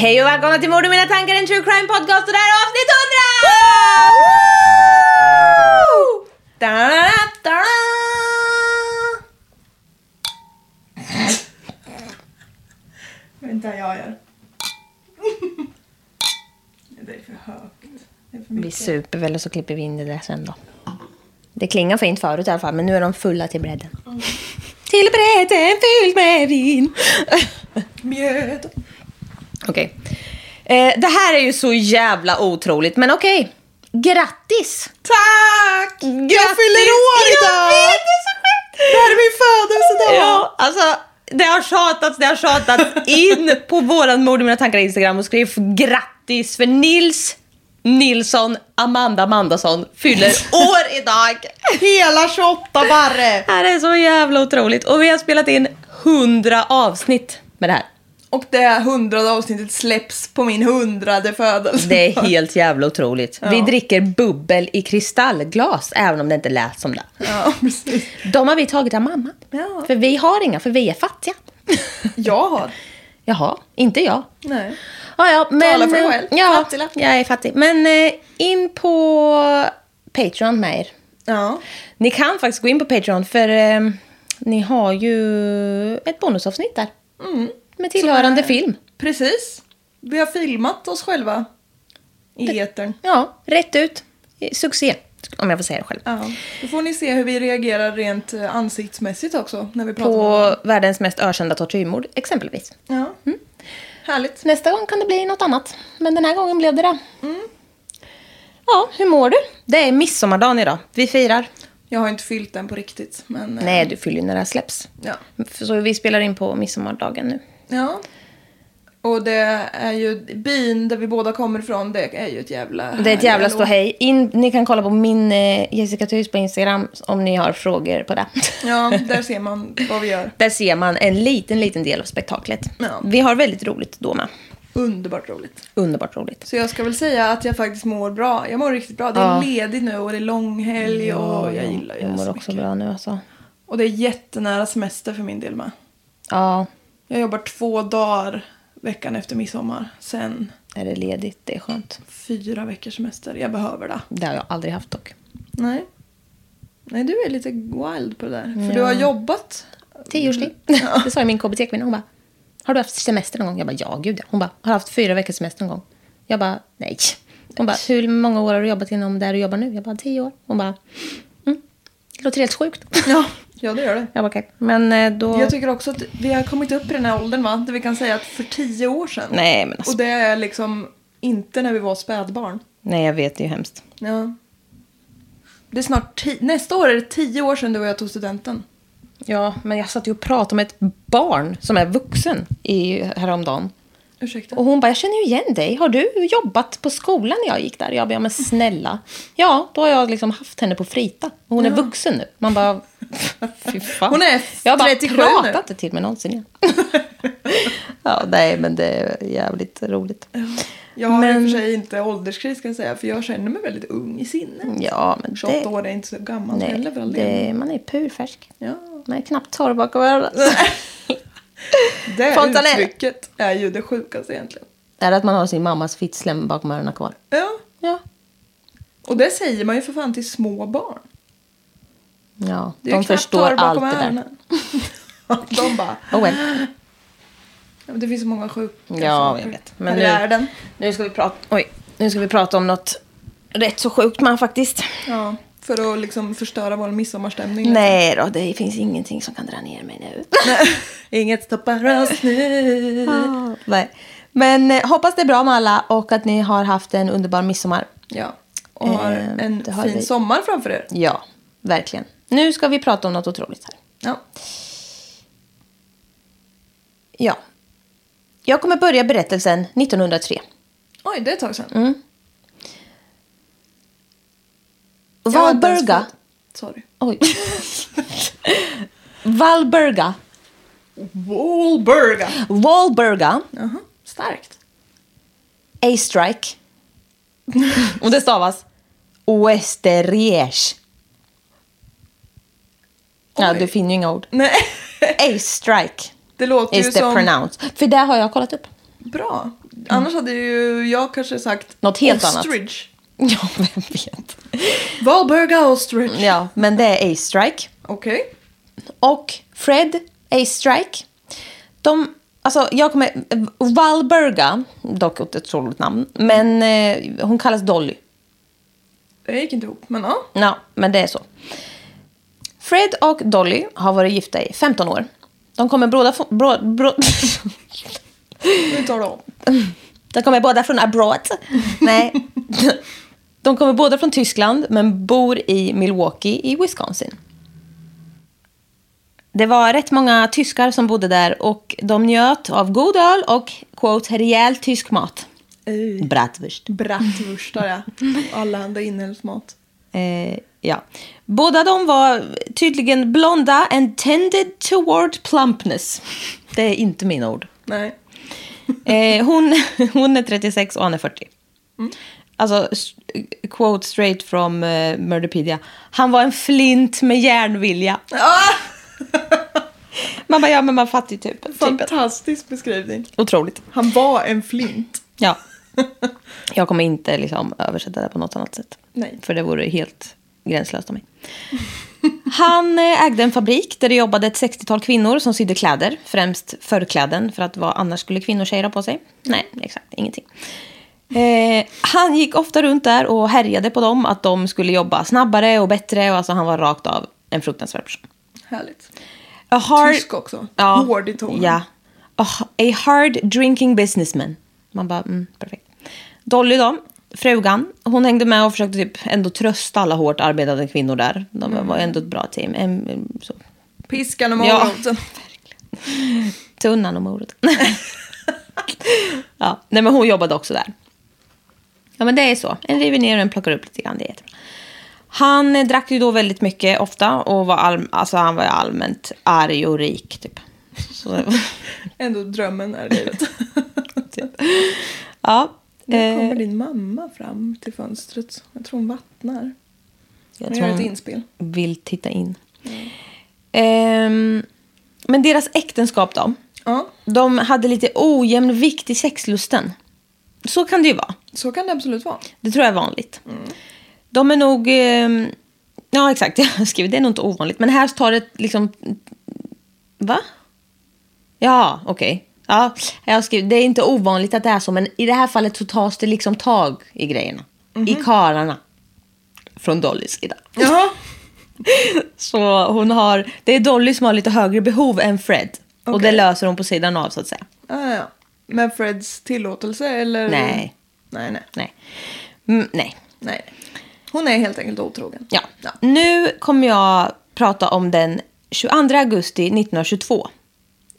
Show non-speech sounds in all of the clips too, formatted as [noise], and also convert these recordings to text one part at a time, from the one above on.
Hej och välkomna till Mord och mina tankar, en true crime podcast och det här är avsnitt 100! Da-da-da-da! Vänta, jag gör. [laughs] Det är för högt. Det är för Vi mycket. super väl och så klipper vi in det där sen då. Det klingar fint förut i alla fall, men nu är de fulla till bredden. Till bredden fylld med vin. Mjöd. Okej. Eh, det här är ju så jävla otroligt, men okej. Grattis! Tack! Jag Grattis! fyller år idag! Jag vet, det är så sjukt! Det här är min födelsedag! Ja, alltså det har tjatats, det har tjatats in på våran Mord i mina tankar Instagram och skriv grattis för Nils Nilsson Amanda Amandasson fyller år idag. [laughs] Hela 28 barre! Det här är så jävla otroligt. Och vi har spelat in 100 avsnitt med det här. Och det hundrade avsnittet släpps på min hundrade födelsedag. Det är helt jävla otroligt. Vi dricker bubbel i kristallglas, även om det inte lät som det. Ja, [laughs] precis. De har vi tagit av mamma. Ja. För vi har inga, för vi är fattiga. [laughs] Jag har. Jaha, inte jag. Nej. Ja, ja, men, Tala för dig själv. Ja, Fattiglapp. jag är fattig. Men eh, in på Patreon med er. Ja. Ni kan faktiskt gå in på Patreon för eh, ni har ju ett bonusavsnitt där. Med tillhörande Mm. Är- film. Precis. Vi har filmat oss själva. I etern. Ja, rätt ut. Succé, om jag får säga det själv. Ja. Då får ni se hur vi reagerar rent eh, ansiktsmässigt också. När vi pratar På världens mest ökända tortyrmord, exempelvis. Ja. Härligt. Nästa gång kan det bli något annat. Men den här gången blev det det. Mm. Ja, hur mår du? Det är midsommardagen idag. Vi firar. Jag har inte fyllt den på riktigt. Men, eh, Nej, du fyller ju när det här släpps. Ja. Så vi spelar in på midsommardagen nu. Ja. Och det är ju byn där vi båda kommer ifrån. Det är ju ett jävla... Det är ett jävla ståhej. In, ni kan kolla på min eh, Jessica Thys på Instagram om ni har frågor på det. Ja, där ser man vad vi gör. [laughs] Där ser man en liten, liten del av spektaklet. Ja. Vi har väldigt roligt då med. Underbart roligt. Underbart roligt. Så jag ska väl säga att jag faktiskt mår bra. Jag mår riktigt bra. Det är Ja. ledigt nu och det är långhelg och jag gillar ju Jag det mår så också mycket. bra nu alltså. Och det är jättenära semester för min del med. Ja, Jag jobbar två dagar veckan efter midsommar. Sen är det ledigt. Det är skönt. fyra veckors semester. Jag behöver det. Det har jag aldrig haft dock. Nej. Nej, du är lite wild på det där. För du har jobbat. Tio års tid. [laughs] Det sa ju min KBT-kvinna. Hon bara, har du haft semester någon gång? Jag bara, ja gud ja. Hon bara, har du haft fyra veckors semester någon gång? Jag bara, nej. Hon bara, hur många år har du jobbat inom där du jobbar nu? Jag bara, tio år. Hon bara, mm. Det låter helt sjukt. Ja, [laughs] ja det gör det. Jag bara, okej. Men eh, då... Jag tycker också att vi har kommit upp i den här åldern va? Där vi kan säga att för tio år sedan. Nej, men alltså. Och det är liksom inte när vi var spädbarn. Nej, jag vet. Det är ju hemskt. Ja. Det är snart nästa år är det tio år sedan du och jag tog studenten. Ja, men jag satt ju och pratade med ett barn som är vuxen i, häromdagen. Ursäkta. Och hon bara, jag känner ju igen dig. Har du jobbat på skolan när jag gick där? Jag bara, ja men snälla. Ja, då har jag liksom haft henne på frita. Och hon är vuxen nu. Man bara, fy fan. Hon är Jag bara, 37 prata nu. inte till mig någonsin igen. [laughs] ja, nej men det är jävligt roligt. Jag har i Men- och för sig inte ålderskris kan jag säga. För jag känner mig väldigt ung i sinnet. Ja, men 28 det... år är inte så gammalt Nej, heller för all del. man är purfärsk. Ja. Man är knappt torr bakom öronen. [laughs] Det Fontanell. uttrycket är ju det sjukaste egentligen. Är det att man har sin mammas fittslem bakom öronen kvar? Ja. Ja. Och det säger man ju för fan till små barn. Ja, är de förstår allt det där. [laughs] de bara... [laughs] Oh well. Ja, men det finns så många sjuka Ja, jag vet. Men nu, världen. nu, ska vi prata, oj, nu ska vi prata om något rätt så sjukt man faktiskt. Ja, för att liksom förstöra vår midsommarstämning. Nej då, det finns ingenting som kan dra ner mig nu. [laughs] Inget stoppar oss nu. Ah, Nej. Men eh, hoppas det är bra med alla och att ni har haft en underbar midsommar. Ja, och har Eh, en fin vi. sommar framför er. Ja, verkligen. Nu ska vi prata om något otroligt här. Ja. Ja. Jag kommer börja berättelsen 1903. Oj, det är ett tag sedan. Mm. Valburga. Sorry. Oj. Valburga. Wahlburga. Valburga. Jaha, starkt. A-strike. Och det stavas Oesterriers. Ja, du finner ju inga ord. Nej, A-strike det låter ju is the som pronounced. För där har jag kollat upp. bra. Annars hade ju jag kanske sagt Något helt annat. ostrich. [laughs] Ja, vem vet. Valburga ostrich. Ja, men det är A-strike. Okej. Och Fred A-strike. De, alltså jag kommer, Valburga, dock ett otroligt namn, men eh, hon kallas Dolly. Det gick inte ihop, men ja. Ja, men det är så. Fred och Dolly har varit gifta i 15 år. De kommer båda från... Bro, bro, Nu tar du om. de kommer båda från abroad. Nej. [laughs] De kommer båda från Tyskland men bor i Milwaukee i Wisconsin. Det var rätt många tyskar som bodde där och de njöt av god öl och quote, rejäl tysk mat. Bratwurst. Bratwurstar ja. Allehanda inälvsmat. Eh, ja. Båda de var tydligen blonda and tended toward plumpness. Det är inte mina ord. Nej. [laughs] Eh, hon, hon är 36 och han är 40. Alltså, s- quote straight from uh, Murderpedia. Han var en flint med järnvilja. man bara, ja men man fattar ju typ. typ. Fantastisk beskrivning. Otroligt. Han var en flint. Ja. Jag kommer inte liksom översätta det på något annat sätt. Nej. För det vore helt gränslöst av mig. Han eh, ägde en fabrik där det jobbade ett 60-tal kvinnor som sydde kläder. Främst förkläden, för att vad annars skulle kvinnor tjejer ha på sig? Nej, exakt, ingenting. Eh, han gick ofta runt där och härjade på dem att de skulle jobba snabbare och bättre. Och alltså han var rakt av en fruktansvärd person. Härligt. A hard, Tysk också. Hård i tonen. Ja. A, a hard drinking businessman. Man bara, mm, perfekt. Dolly då, frugan, hon hängde med och försökte typ ändå trösta alla hårt arbetande kvinnor där. De Mm. var ändå ett bra team. Em, så. Piskan och Ja. moroten. [laughs] Tunnan och morot. [laughs] ja, nej men hon jobbade också där. Ja men det är så. En river ner och en plockar upp lite grann. Det är jättebra. Han eh, drack ju då väldigt mycket ofta och var, all, alltså, han var allmänt arg och rik typ. Så, [laughs] Ändå drömmen är livet. ja. Nu kommer Eh, din mamma fram till fönstret. Jag tror hon vattnar. jag tror hon inspel. vill titta in. Ehm, men deras äktenskap då? Ja, De hade lite ojämn vikt i sexlusten. Så kan det ju vara. så kan det absolut vara. Det tror jag är vanligt. De är nog... ehm, ja, exakt. [laughs] Jag har skrivit det är nog inte ovanligt. Men här tar det liksom... Va? Ja, okej. Ja, jag har skrivit, det är inte ovanligt att det är så, men i det här fallet så tas det liksom tag i grejerna. I karlarna. Från Dollys sida. Jaha. [laughs] Så hon har, det är Dolly som har lite högre behov än Fred. Och Okej. det löser hon på sidan av så att säga. Ja, ja. Med Freds tillåtelse eller? Nej. Nej, nej. Nej. Mm, nej. nej. Hon är helt enkelt otrogen. Ja. Nu kommer jag prata om den 22 augusti 1922.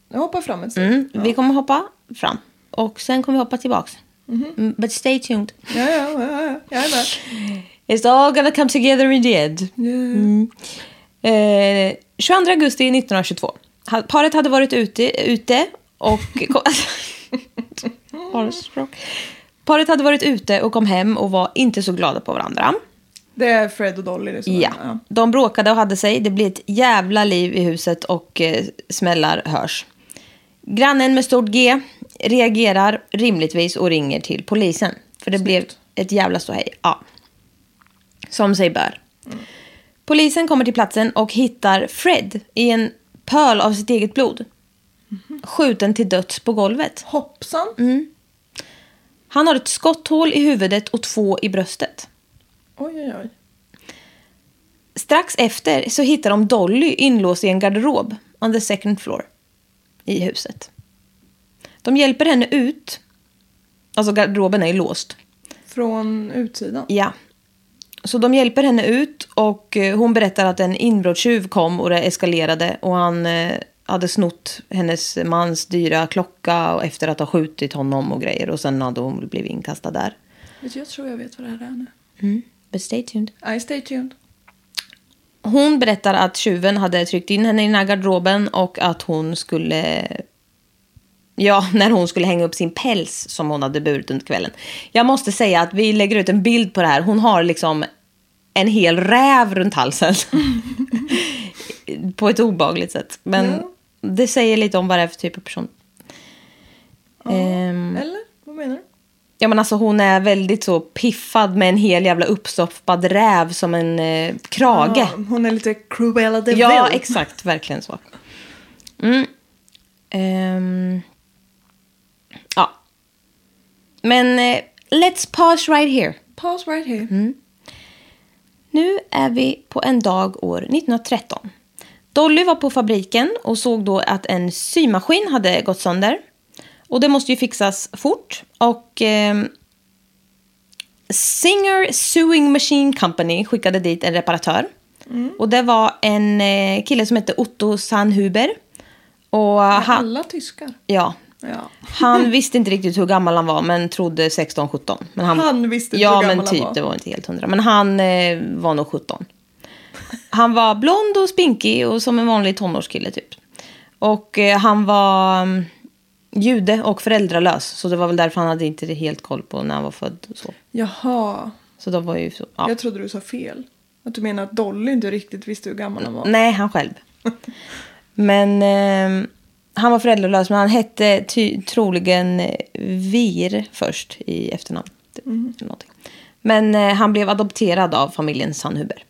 Jag hoppar fram ett steg. Mm, Vi kommer hoppa fram. och sen kommer vi hoppa tillbaks. Mm, But stay tuned. Ja, ja, ja, ja. Jag är med. It's all gonna come together in the end. Mm. Eh, 22 augusti 1922. Ha- Paret hade varit ute, ute och... [laughs] Paret hade varit ute och kom hem och var inte så glada på varandra. Det är Fred och Dolly. Det så. Ja. De bråkade och hade sig. Det blir ett jävla liv i huset och eh, smällar hörs. Grannen med stort G reagerar rimligtvis och ringer till polisen. För det blev ett jävla ståhej. Ja. Som sig bör. Polisen kommer till platsen och hittar Fred i en pöl av sitt eget blod. Skjuten till döds på golvet. Hoppsan. Mm. Han har ett skotthål i huvudet och två i bröstet. Oj, oj, oj. Strax efter så hittar de Dolly inlåst i en garderob on the second floor i huset. De hjälper henne ut. Alltså garderoben är låst. Från utsidan. Ja. Så de hjälper henne ut och eh, hon berättar att en inbrottstjuv kom och det eskalerade och han eh, hade snott hennes mans dyra klocka och efter att ha skjutit honom och grejer och sen hade hon blivit inkastad där. Jag tror jag vet vad det här är nu. But stay tuned. I stay tuned. Hon berättar att tjuven hade tryckt in henne i den här garderoben och att hon skulle... Ja, [laughs] när hon skulle hänga upp sin päls som hon hade burit under kvällen. Jag måste säga att vi lägger ut en bild på det här. Hon har liksom en hel räv runt halsen. [laughs] på ett obagligt sätt. Men det säger lite om vad det är för typ av person. Ehm, Eller? Vad menar du? Ja men alltså hon är väldigt så piffad med en hel jävla uppstoppad räv som en eh, krage. Ja, hon är lite Cruella de Ja, Vil. exakt. Verkligen så. Mm. Ehm. ja. Men eh, let's pause right here. Pause right here. Mm. Nu är vi på en dag år 1913. Dolly var på fabriken och såg då att en symaskin hade gått sönder. Och det måste ju fixas fort. Och ehm, Singer Sewing Machine Company skickade dit en reparatör. Och det var en eh, kille som hette Otto Sandhuber. Och han, Alla tyskar. ja, Ja. han [laughs] visste inte riktigt hur gammal han var men trodde 16-17. Men Han visste inte ja, hur gammal men han typ, var. det var inte helt hundra. Men han eh, var nog 17. Han var blond och spinkig och som en vanlig tonårskille typ. Och eh, han var mm, jude och föräldralös. Så det var väl därför han hade inte helt koll på när han var född. Och så. Jaha. så de var ju så, ja. Jag trodde du sa fel. Att du menar att Dolly inte riktigt visste hur gammal han var. Nej, han själv. [laughs] Men eh, han var föräldralös, men han hette ty- troligen eh, Vir först i efternamn. Någonting. Men eh, han blev adopterad av familjen Sandhuber.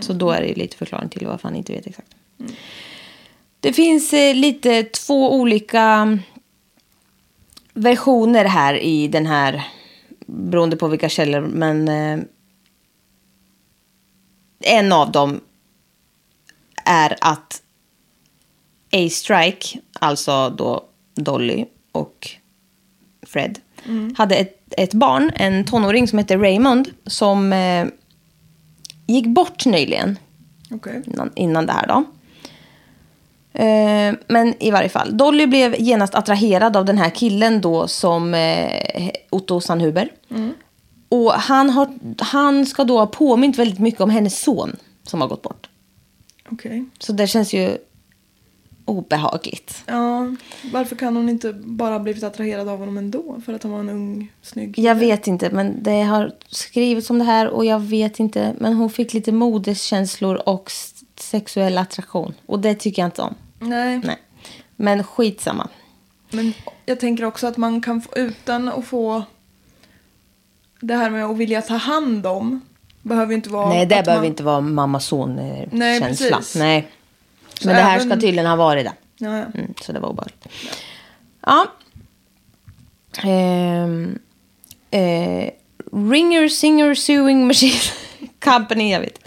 Så då är det lite förklaring till varför han inte vet exakt. Det finns eh, lite två olika versioner här i den här, beroende på vilka källor, men eh, en av dem är att A-Strike, alltså då Dolly och Fred, hade ett, ett barn, en tonåring som hette Raymond, som eh, gick bort nyligen Okej. innan, innan det här då. Eh, men i varje fall, Dolly blev genast attraherad av den här killen då som eh, Otto Sandhuber. Och han, har, han ska då ha påmint väldigt mycket om hennes son som har gått bort. Okej. Så det känns ju obehagligt. Ja, varför kan hon inte bara blivit attraherad av honom ändå? För att han var en ung, snygg? Jag vet inte, men det har skrivits om det här och jag vet inte. Men hon fick lite modeskänslor och sexuell attraktion. Och det tycker jag inte om. Nej. Nej. Men skitsamma. Men jag tänker också att man kan få, utan att få det här med att vilja ta hand om behöver inte vara Nej, det behöver man, inte vara Nej, mamma-son-känsla. precis. Nej. Så Men det här även- ska tydligen ha varit det. Ja, ja. Mm, så det var obehagligt. Ja. Ehm, eh, Ringer Singer Sewing Machine [laughs] Company, jag vet.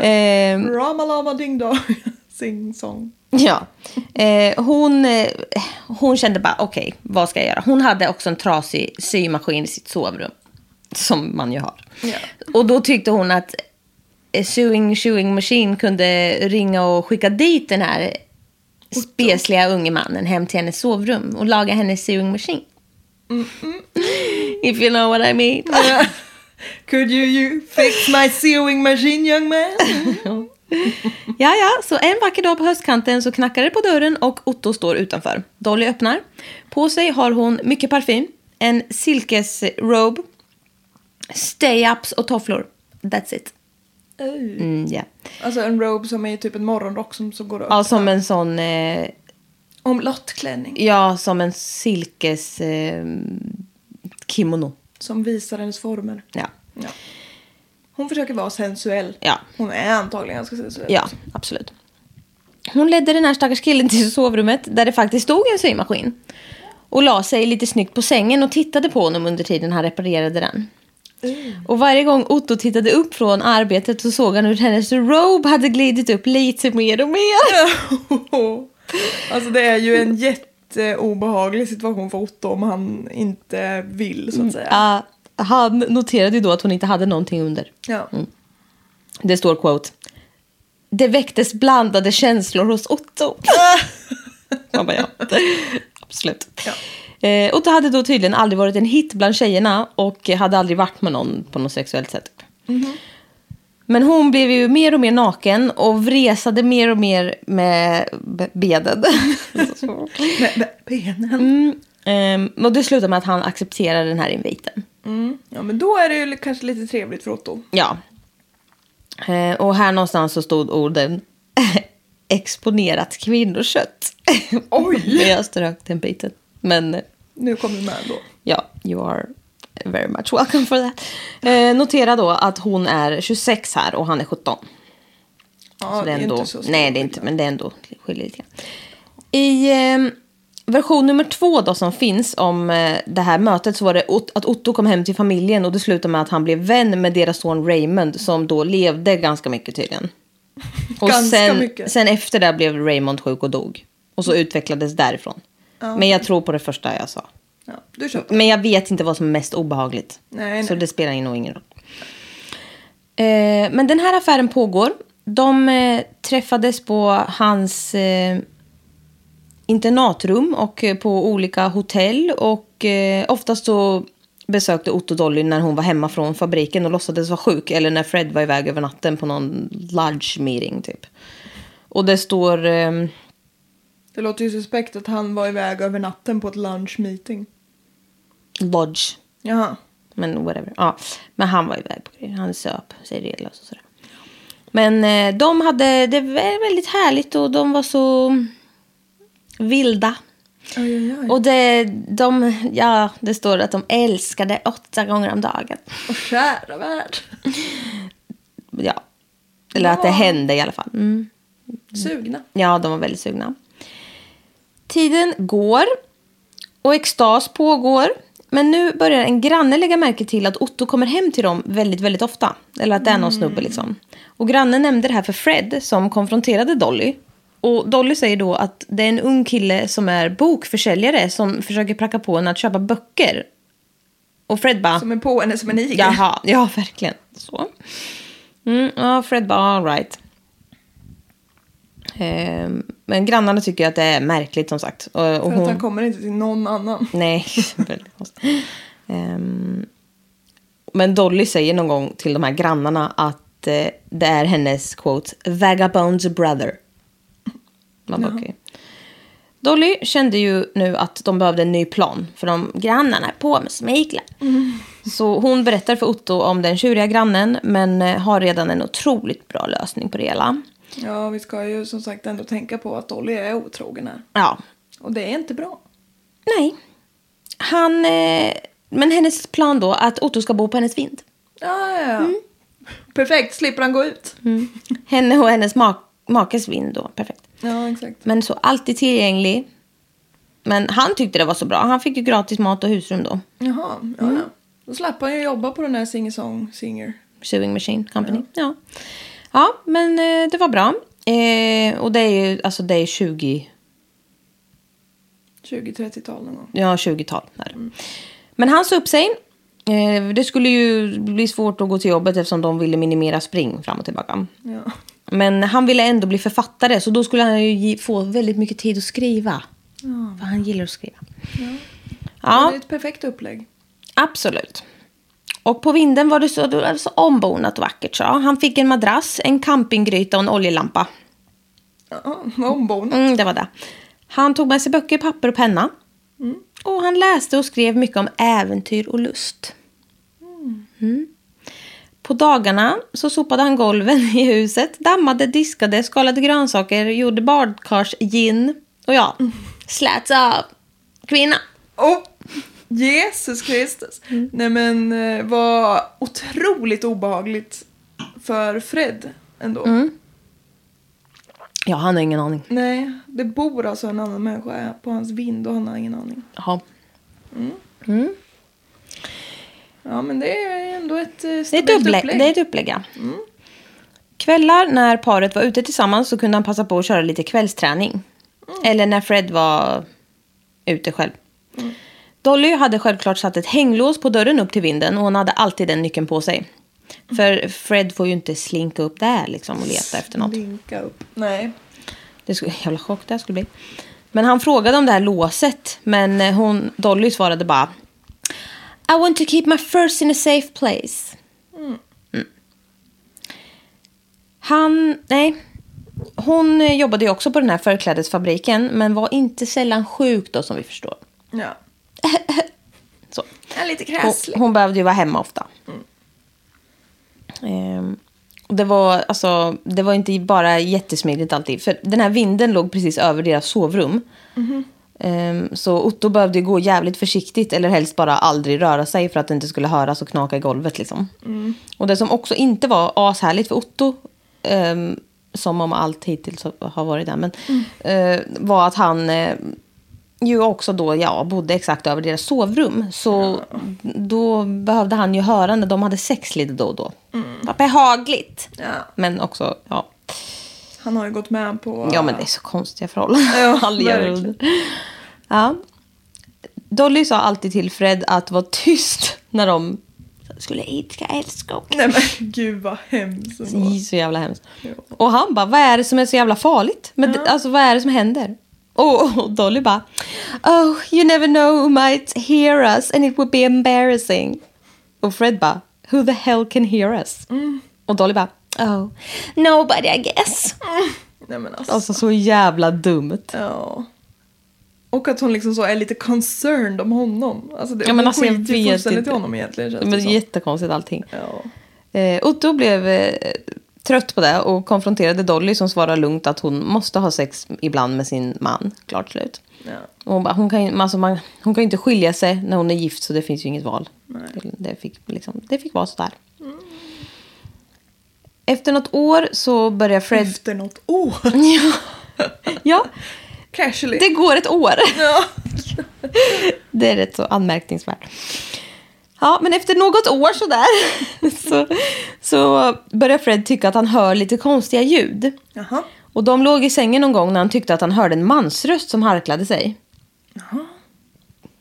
Ehm, Ramalama ding dong, [laughs] sing song. Ja. Eh, hon, eh, hon kände bara, okej, vad ska jag göra? Hon hade också en trasig symaskin i sitt sovrum. Som man ju har. Ja. Och då tyckte hon att eh, Sewing Sewing Machine kunde ringa och skicka dit den här spesliga unge mannen hem till hennes sovrum och laga hennes sewing machine. If you know what I mean. Could you, you fix my sewing machine young man? Ja, ja, så en vacker dag på höstkanten så knackar det på dörren och Otto står utanför. Dolly öppnar. På sig har hon mycket parfym, en silkesrobe, stay-ups och tofflor. That's it. Mm, ja. Alltså en robe som är typ en morgonrock som så går upp. ja, som en sån... Eh, Omlottklänning. ja, som en silkes eh, kimono. Som visar hennes former. Ja. Ja. Hon försöker vara sensuell. Ja. Hon är antagligen ganska sensuell. Ja, också. absolut. Hon ledde den här stackars killen till sovrummet där det faktiskt stod en symaskin. Och la sig lite snyggt på sängen och tittade på honom under tiden han reparerade den. Och varje gång Otto tittade upp från arbetet så såg han hur hennes robe hade glidit upp lite mer och mer. [laughs] alltså det är ju en jätteobehaglig situation för Otto om han inte vill så att säga. Ja, han noterade ju då att hon inte hade någonting under. Ja. Det står quote. Det väcktes blandade känslor hos Otto. [laughs] Man bara, ja. Absolut. Eh, Otto hade då tydligen aldrig varit en hit bland tjejerna och hade aldrig varit med någon på något sexuellt sätt. Men hon blev ju mer och mer naken och vresade mer och mer med be- benen. [laughs] Med, benen. mm, ehm, och det slutade med att han accepterade den här inviten. Ja men då är det ju kanske lite trevligt för Otto. Ja. Eh, och här någonstans så stod orden [laughs] exponerat kvinnokött. Oj! [laughs] Jag strök den biten. Men eh, Nu kommer du med då. ja, you are very much welcome for that. Eh, notera då att hon är 26 här och han är 17. Ja, Så det är ändå, inte så nej, det är inte, men det är ändå skiljer lite grann. I eh, version nummer två då som finns om eh, det här mötet så var det Ot- att Otto kom hem till familjen och det slutade med att han blev vän med deras son Raymond som då levde ganska mycket tydligen. [laughs] Och Ganska sen, mycket. sen efter det blev Raymond sjuk och dog. Och så utvecklades därifrån. Men jag tror på det första jag sa. Ja, du köper. Men jag vet inte vad som är mest obehagligt. Nej, Så nej. det spelar nog ingen roll. Eh, men den här affären pågår. De eh, träffades på hans eh, internatrum och på olika hotell. Och eh, oftast så besökte Otto Dolly när hon var hemma från fabriken och låtsades vara sjuk. Eller när Fred var iväg över natten på någon lunch meeting typ. Och det står... Eh, Det låter ju suspekt att han var iväg över natten på ett lunch meeting. Lodge. Jaha. Men whatever. Ja. Men han var iväg på grejer. Han söp sig redlös och sådär. Men eh, de hade det var väldigt härligt och de var så vilda. Oj, oj, oj. Och det, de, ja, det står att de älskade åtta gånger om dagen. Och kära värld. Ja. Eller att det hände i alla fall. Mm. Sugna. Ja, de var väldigt sugna. Tiden går och extas pågår. Men nu börjar en granne lägga märke till att Otto kommer hem till dem väldigt, väldigt ofta. Eller att det är någon snubbe liksom. Och grannen nämnde det här för Fred som konfronterade Dolly. Och Dolly säger då att det är en ung kille som är bokförsäljare som försöker pracka på henne att köpa böcker. Och Fred bara... Som är på henne som en igel. Jaha, ja verkligen. Så. Mm, ja, Fred bara, all right. Ehm, men grannarna tycker att det är märkligt som sagt. Och, och För hon... att han kommer inte till någon annan. [laughs] Nej, väldigt konstigt. Ehm, men Dolly säger någon gång till de här grannarna att eh, det är hennes quote, vagabond's brother. Man bara, okej. Dolly kände ju nu att de behövde en ny plan för de grannarna är på med smyglar. Så hon berättar för Otto om den tjuriga grannen men eh, har redan en otroligt bra lösning på det hela. Ja, vi ska ju som sagt ändå tänka på att Dolly är otrogen här. Ja, Och det är inte bra. nej. Han, eh, men hennes plan då att Otto ska bo på hennes vind. Ja, ja, ja. Mm. Perfekt, slipper han gå ut. Henne och hennes mak- makes vind då, perfekt. Ja, exakt. Men så alltid tillgänglig. Men han tyckte det var så bra. Han fick ju gratis mat och husrum då. Jaha, ja, Mm. ja. Då slapp han ju jobba på den här sing-song singer. Sewing Machine Company. Ja, ja. Men eh, det var bra. Eh, och det är ju alltså det är 20, 20-30-tal någon gång. ja 20-tal. Där. Men han sa upp sig. Eh, det skulle ju bli svårt att gå till jobbet eftersom de ville minimera spring fram och tillbaka. Ja. Men han ville ändå bli författare så då skulle han ju få väldigt mycket tid att skriva. För han gillar att skriva. Ja. Det är ett perfekt upplägg. Absolut. Och på vinden var det så, det var så ombonat och vackert. Så. Han fick en madrass, en campinggryta och en oljelampa. Ja, ombonat. Mm, det var det. Han tog med sig böcker, papper och penna. Och han läste och skrev mycket om äventyr och lust. Mm. På dagarna så sopade han golven i huset, dammade, diskade, skalade grönsaker, gjorde badkarsgin och ja, slät av kvinna. Oh, Jesus Kristus. Nej men eh, vad otroligt obehagligt för Fred ändå. Ja, han har ingen aning. Nej, det bor alltså en annan människa på hans vind och han har ingen aning. Jaha. Ja men det är ändå ett eh, Det är stabilt ett upplägg. upplägg. Det är ett upplägg ja. Kvällar när paret var ute tillsammans så kunde han passa på att köra lite kvällsträning. Eller när Fred var ute själv. Dolly hade självklart satt ett hänglås på dörren upp till vinden och hon hade alltid den nyckeln på sig. För Fred får ju inte slinka upp där liksom och leta efter något. Linka upp. Nej. Det skulle, jävla chock det här skulle bli. Men han frågade om det här låset. Men eh, hon, Dolly svarade bara. I want to keep my first in a safe place. Mm. Han, nej. Hon eh, jobbade ju också på den här förklädesfabriken. Men var inte sällan sjuk då som vi förstår. Ja. [laughs] Så. Är lite Hon, krasslig. hon behövde ju vara hemma ofta. Ehm, och det, var, alltså, det var inte bara jättesmidigt alltid. För den här vinden låg precis över deras sovrum. Ehm, så Otto behövde gå jävligt försiktigt. Eller helst bara aldrig röra sig för att det inte skulle höras och knaka i golvet. Liksom. Och det som också inte var ashärligt för Otto. ehm, som om allt hittills har varit där. Men, eh, var att han eh, ju också då ja, bodde exakt över deras sovrum. Så då behövde han ju höra när de hade sex lite då och då. Vad behagligt. Ja. Men också, ja. Han har ju gått med på... Ja men det är så konstiga förhållanden. Ja, [laughs] Han lever verkligen. Ja. Dolly sa alltid till Fred att vara tyst när de skulle idka älskog. Nej men gud vad hemskt. så jävla hemskt. Och han bara, vad är det som är så jävla farligt? Men det- alltså vad är det som händer? Och, och Dolly bara, oh you never know who might hear us and it would be embarrassing. Och Fred bara, who the hell can hear us? Och Dolly bara, oh nobody I guess. Nej men alltså. Alltså så jävla dumt. Ja. Och att hon liksom så är lite concerned om honom. Alltså det, Ja, men hon alltså, skiter fullständigt i honom egentligen känns Men det jättekonstigt allting. Ja. Eh, Otto blev eh, trött på det och konfronterade Dolly som svarade lugnt att hon måste ha sex ibland med sin man. Klart slut. Ja. Och hon, bara, hon, kan, alltså man, hon kan inte skilja sig när hon är gift så det finns ju inget val. Det, det, fick, liksom, det fick vara sådär. Efter något år så börjar Fred... Efter något år. [laughs] Ja, Casually. det går ett år. Ja. [laughs] Det är rätt så anmärkningsvärt. Ja, men efter något år sådär [laughs] så, så börjar Fred tycka att han hör lite konstiga ljud. Jaha. Och de låg i sängen någon gång när han tyckte att han hörde en mansröst som harklade sig.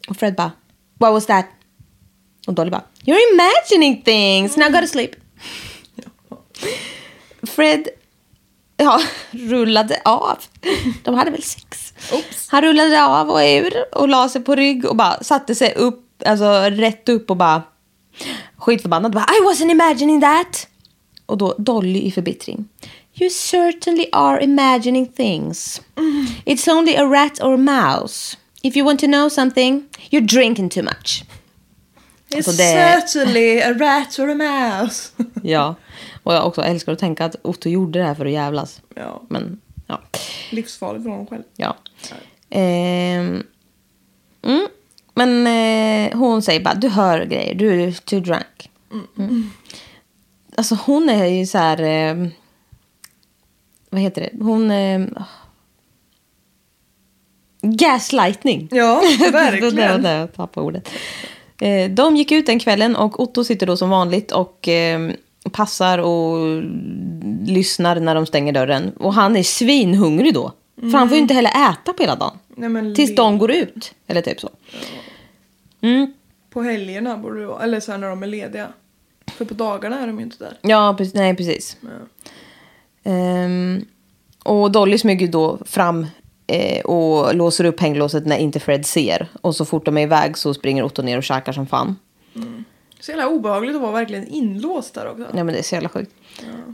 Och Fred bara, what was that? Och Dolly bara, you're imagining things, now go to sleep. [laughs] Fred ja, rullade av. De hade väl sex. Han rullade av och ur och la sig på rygg och bara satte sig upp, alltså rätt upp och bara skitförbannad. Bara, I wasn't imagining that. Och då Dolly i förbittring. You certainly are imagining things. It's only a rat or a mouse. If you want to know something, you're drinking too much. It's Alltså, det- certainly a rat or a mouse. [laughs] Ja, och jag också älskar att tänka att Otto gjorde det här för att jävlas. Ja. Men, ja. Livsfarligt för honom själv. ja. Ehm, mm. Men eh, hon säger bara, du hör grejer, du är too drunk. Mm. Alltså hon är ju så här, eh, vad heter det? Hon... Eh, gaslightning. Ja, [laughs] det var verkligen. där jag tappade ordet. Eh, de gick ut den kvällen och Otto sitter då som vanligt och eh, passar och lyssnar när de stänger dörren. Och han är svinhungrig då. För han får ju inte heller äta på hela dagen. Nej, Tills de går ut. Eller typ så. Mm. På helgerna borde det vara. Eller så här när de är lediga. För på dagarna är de ju inte där. Ja, precis, nej precis. Ehm, och Dolly smyger då fram Eh, och låser upp hänglåset när inte Fred ser. Och så fort de är iväg så springer Otto ner och käkar som fan. Så jävla obehagligt att vara verkligen inlåst där också. Ja men det är så jävla sjukt.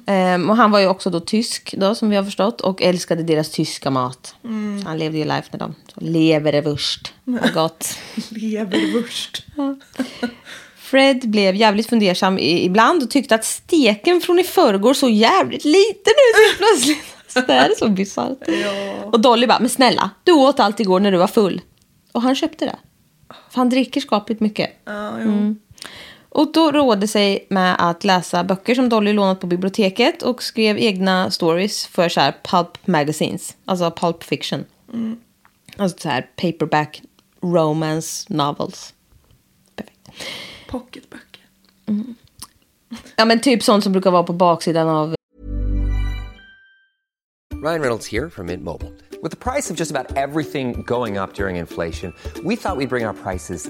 Ehm, och han var ju också då tysk då som vi har förstått. Och älskade deras tyska mat. Så han levde ju life med dem. Så leverwurst. Vad gott. [laughs] Leverwurst. Fred blev jävligt fundersam ibland och tyckte att steken från i förrgår så jävligt liten ut plötsligt. Så det här är så bisarrt. [laughs] Och Dolly bara, men snälla, du åt allt igår när du var full. Och han köpte det. För han dricker skapligt mycket. Ja, jo. Och då rådde sig med att läsa böcker som Dolly lånat på biblioteket och skrev egna stories för så här pulp magazines, alltså pulp fiction. Alltså så här paperback romance novels. Perfekt. Pocketböcker. Ja men typ sånt som brukar vara på baksidan av Ryan Reynolds here from Mint Mobile. With the price of just about everything going up during inflation, we thought we'd bring our prices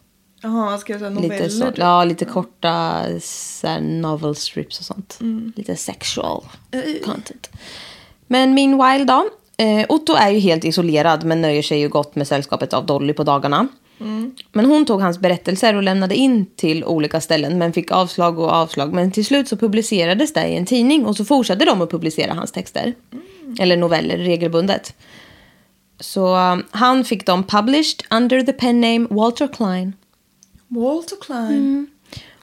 Jaha, han skrev här noveller. Lite så, typ. ja, lite korta så här, novel strips och sånt. Lite sexual content. Men meanwhile då. Eh, Otto är ju helt isolerad men nöjer sig ju gott med sällskapet av Dolly på dagarna. Men hon tog hans berättelser och lämnade in till olika ställen men fick avslag och avslag. Men till slut så publicerades det i en tidning och så fortsatte de att publicera hans texter. Eller noveller regelbundet. Så um, han fick dem published under the pen name Walter Klein. Walter Klein.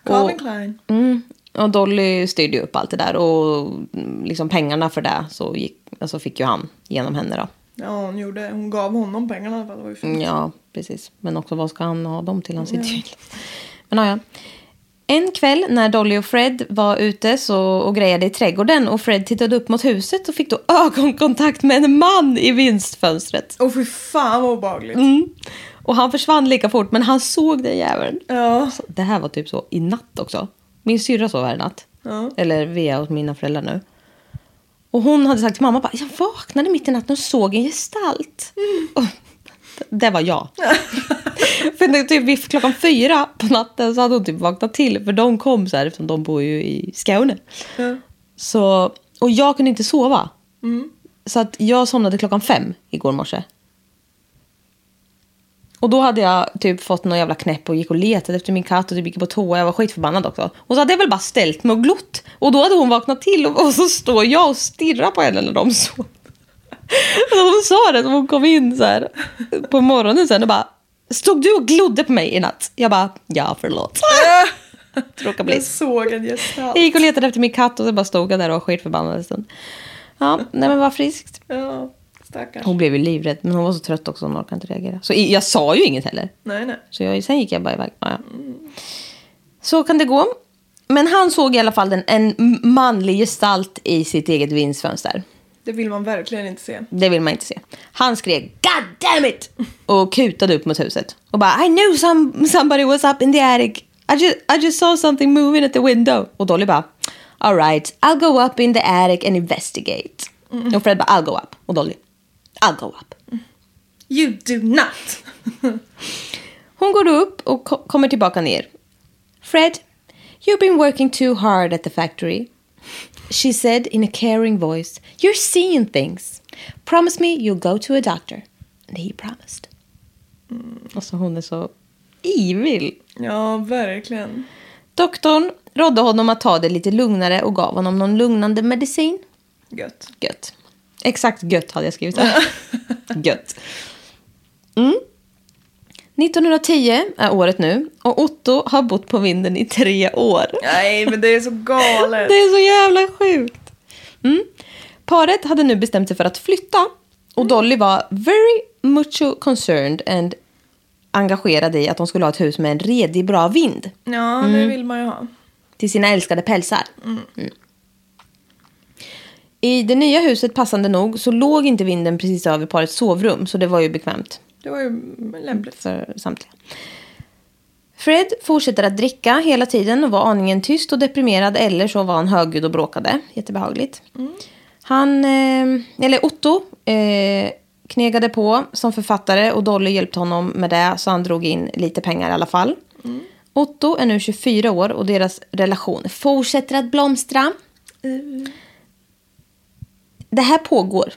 Calvin Och- Klein. Mm. Och Dolly styrde ju upp allt det där. Och mm, liksom pengarna för det så gick, alltså fick ju han genom henne då. Ja, hon, gjorde, hon gav honom pengarna i alla fall. Det var ju fint. Mm, Ja, precis. Men också vad ska han ha dem till? Han sitter ju Men ja, ja. En kväll när Dolly och Fred var ute så, och grejade i trädgården och Fred tittade upp mot huset och fick då [laughs] ögonkontakt med en man i vinstfönstret. Åh fy fan vad obehagligt. Mm. Och han försvann lika fort, men han såg den jäveln. Ja. Så det här var typ så i natt också. Min syrra sov här i natt. Ja. Eller vi är hos mina föräldrar nu. Och hon hade sagt till mamma bara, jag vaknade mitt i natten och såg en gestalt. Och [laughs] det var jag. [laughs] för det, typ vid klockan fyra på natten så hade hon typ vaknat till. För de kom så här, eftersom de bor ju i Skåne. Ja. Så, och jag kunde inte sova. Så att jag somnade klockan fem igår morse. Och då hade jag typ fått någon jävla knäpp och gick och letade efter min katt och typ gick på toa. Jag var skitförbannad också. Och så hade jag väl bara ställt mig och glott. Och då hade hon vaknat till och, och så står jag och stirrar på henne när de sov. [laughs] Hon sa det när hon kom in så här på morgonen sen och bara Stod du och glodde på mig i natt? Jag bara, ja förlåt. [laughs] Råkade bli Jag såg en gestalt. jag gick och letade efter min katt och så bara stod jag där och var skitförbannad en stund. Ja, nej men vad friskt. Ja, stackars. Hon blev ju livrädd, men hon var så trött också, hon orkade inte reagera. Så jag sa ju inget heller. Nej, nej. Så jag, sen gick jag bara iväg. Ja, ja. Så kan det gå. Men han såg i alla fall en, en manlig gestalt i sitt eget vindsfönster. Det vill man verkligen inte se. Det vill man inte se. Han skrek God damn it! Och kutade upp mot huset. Och bara I knew some, somebody was up in the attic. I just, I just saw something moving at the window. Och Dolly bara All right, I'll go up in the attic and investigate. Och Fred bara I'll go up. Och Dolly I'll go up. You do not! [laughs] Hon går upp och ko- kommer tillbaka ner. Fred, you've been working too hard at the factory. She said in a caring voice, You're seeing things. Promise me you'll go to a doctor. And he promised. Alltså hon är så evil. Ja, verkligen. Doktorn rådde honom att ta det lite lugnare och gav honom någon lugnande medicin. Gött. Gött. Exakt gött hade jag skrivit där. [laughs] gött. Mm. 1910 är året nu och Otto har bott på vinden i tre år. Nej, men det är så galet. [laughs] Det är så jävla sjukt. Mm. Paret hade nu bestämt sig för att flytta och Dolly var very mucho concerned and engagerad i att de skulle ha ett hus med en redig bra vind Ja, det vill man ju ha. till sina älskade pälsar. Mm. I det nya huset passande nog så låg inte vinden precis över parets sovrum så det var ju bekvämt Det var ju lämpligt. för samtliga. Fred fortsätter att dricka hela tiden och var aningen tyst och deprimerad eller så var han högljudd och bråkade. Jättebehagligt. Han, eh, eller Otto, eh, knegade på som författare och Dolly hjälpte honom med det så han drog in lite pengar i alla fall. Otto är nu 24 år och deras relation fortsätter att blomstra. Det här pågår.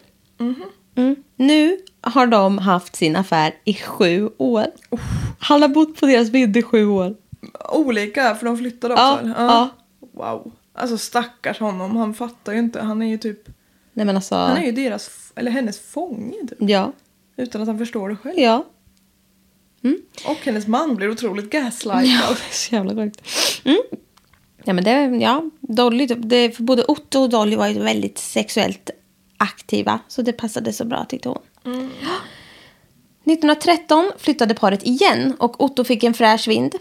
Mm. Nu har de haft sin affär i sju år. Han har bott på deras vind i sju år. Olika, för de flyttade också. Ja, ja. Wow. Alltså stackars honom, han fattar ju inte. Han är ju typ, Nej men alltså. han är ju deras, eller hennes fånge typ. Ja. Utan att han förstår det själv. Ja. Och hennes man blir otroligt gaslightad. Ja, [laughs] så jävla sjukt. Mm. Ja, men det, ja, Dolly, det, för både Otto och Dolly var ju väldigt sexuellt aktiva. Så det passade så bra tyckte hon. 1913 flyttade paret igen och Otto fick en fräsch vind.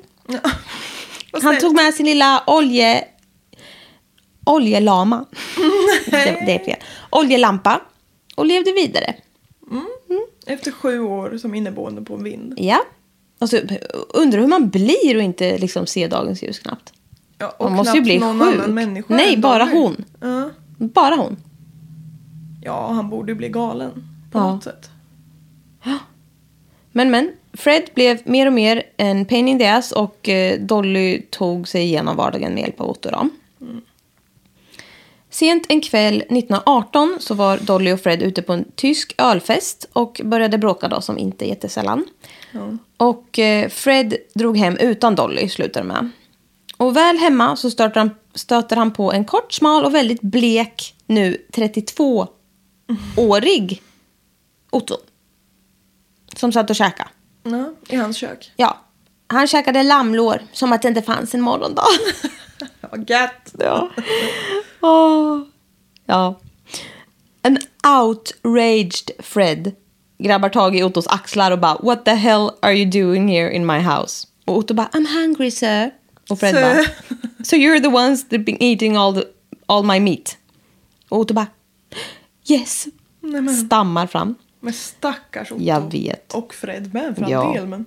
Vad [laughs] Han tog med sin lilla olje... Oljelama. [laughs] det, det är fel. Oljelampa. Och levde vidare. Efter sju år som inneboende på en vind. Ja. Alltså, undrar hur man blir och inte liksom se dagens ljus knappt. Ja, och Man måste ju bli någon sjuk. annan människa Nej, bara hon. Ja. Bara hon. Ja, han borde bli galen på Ja. något sätt. Men men, Fred blev mer och mer en pain in the ass och eh, Dolly tog sig igenom vardagen med hjälp av Otto. Då. Sent en kväll 1918 så var Dolly och Fred ute på en tysk ölfest och började bråka då som inte jättesällan. Och eh, Fred drog hem utan Dolly slutade det med. Och väl hemma så stöter han, stöter han på en kort, smal och väldigt blek, nu 32-årig Otto. Som satt och käkade. Ja, I hans kök. Ja, han käkade lammlår som att det inte fanns en morgondag. [laughs] Ja, gött. ja. Åh. ja. En outraged Fred grabbar tag i Ottos axlar och bara What the hell are you doing here in my house? Och Otto bara I'm hungry sir. Och Fred Sir. bara So you're the ones that been eating all, the, all my meat? Och Otto bara Yes. Stammar fram. Men stackars Otto. Jag vet. Och Fred med för all Ja. del. Men...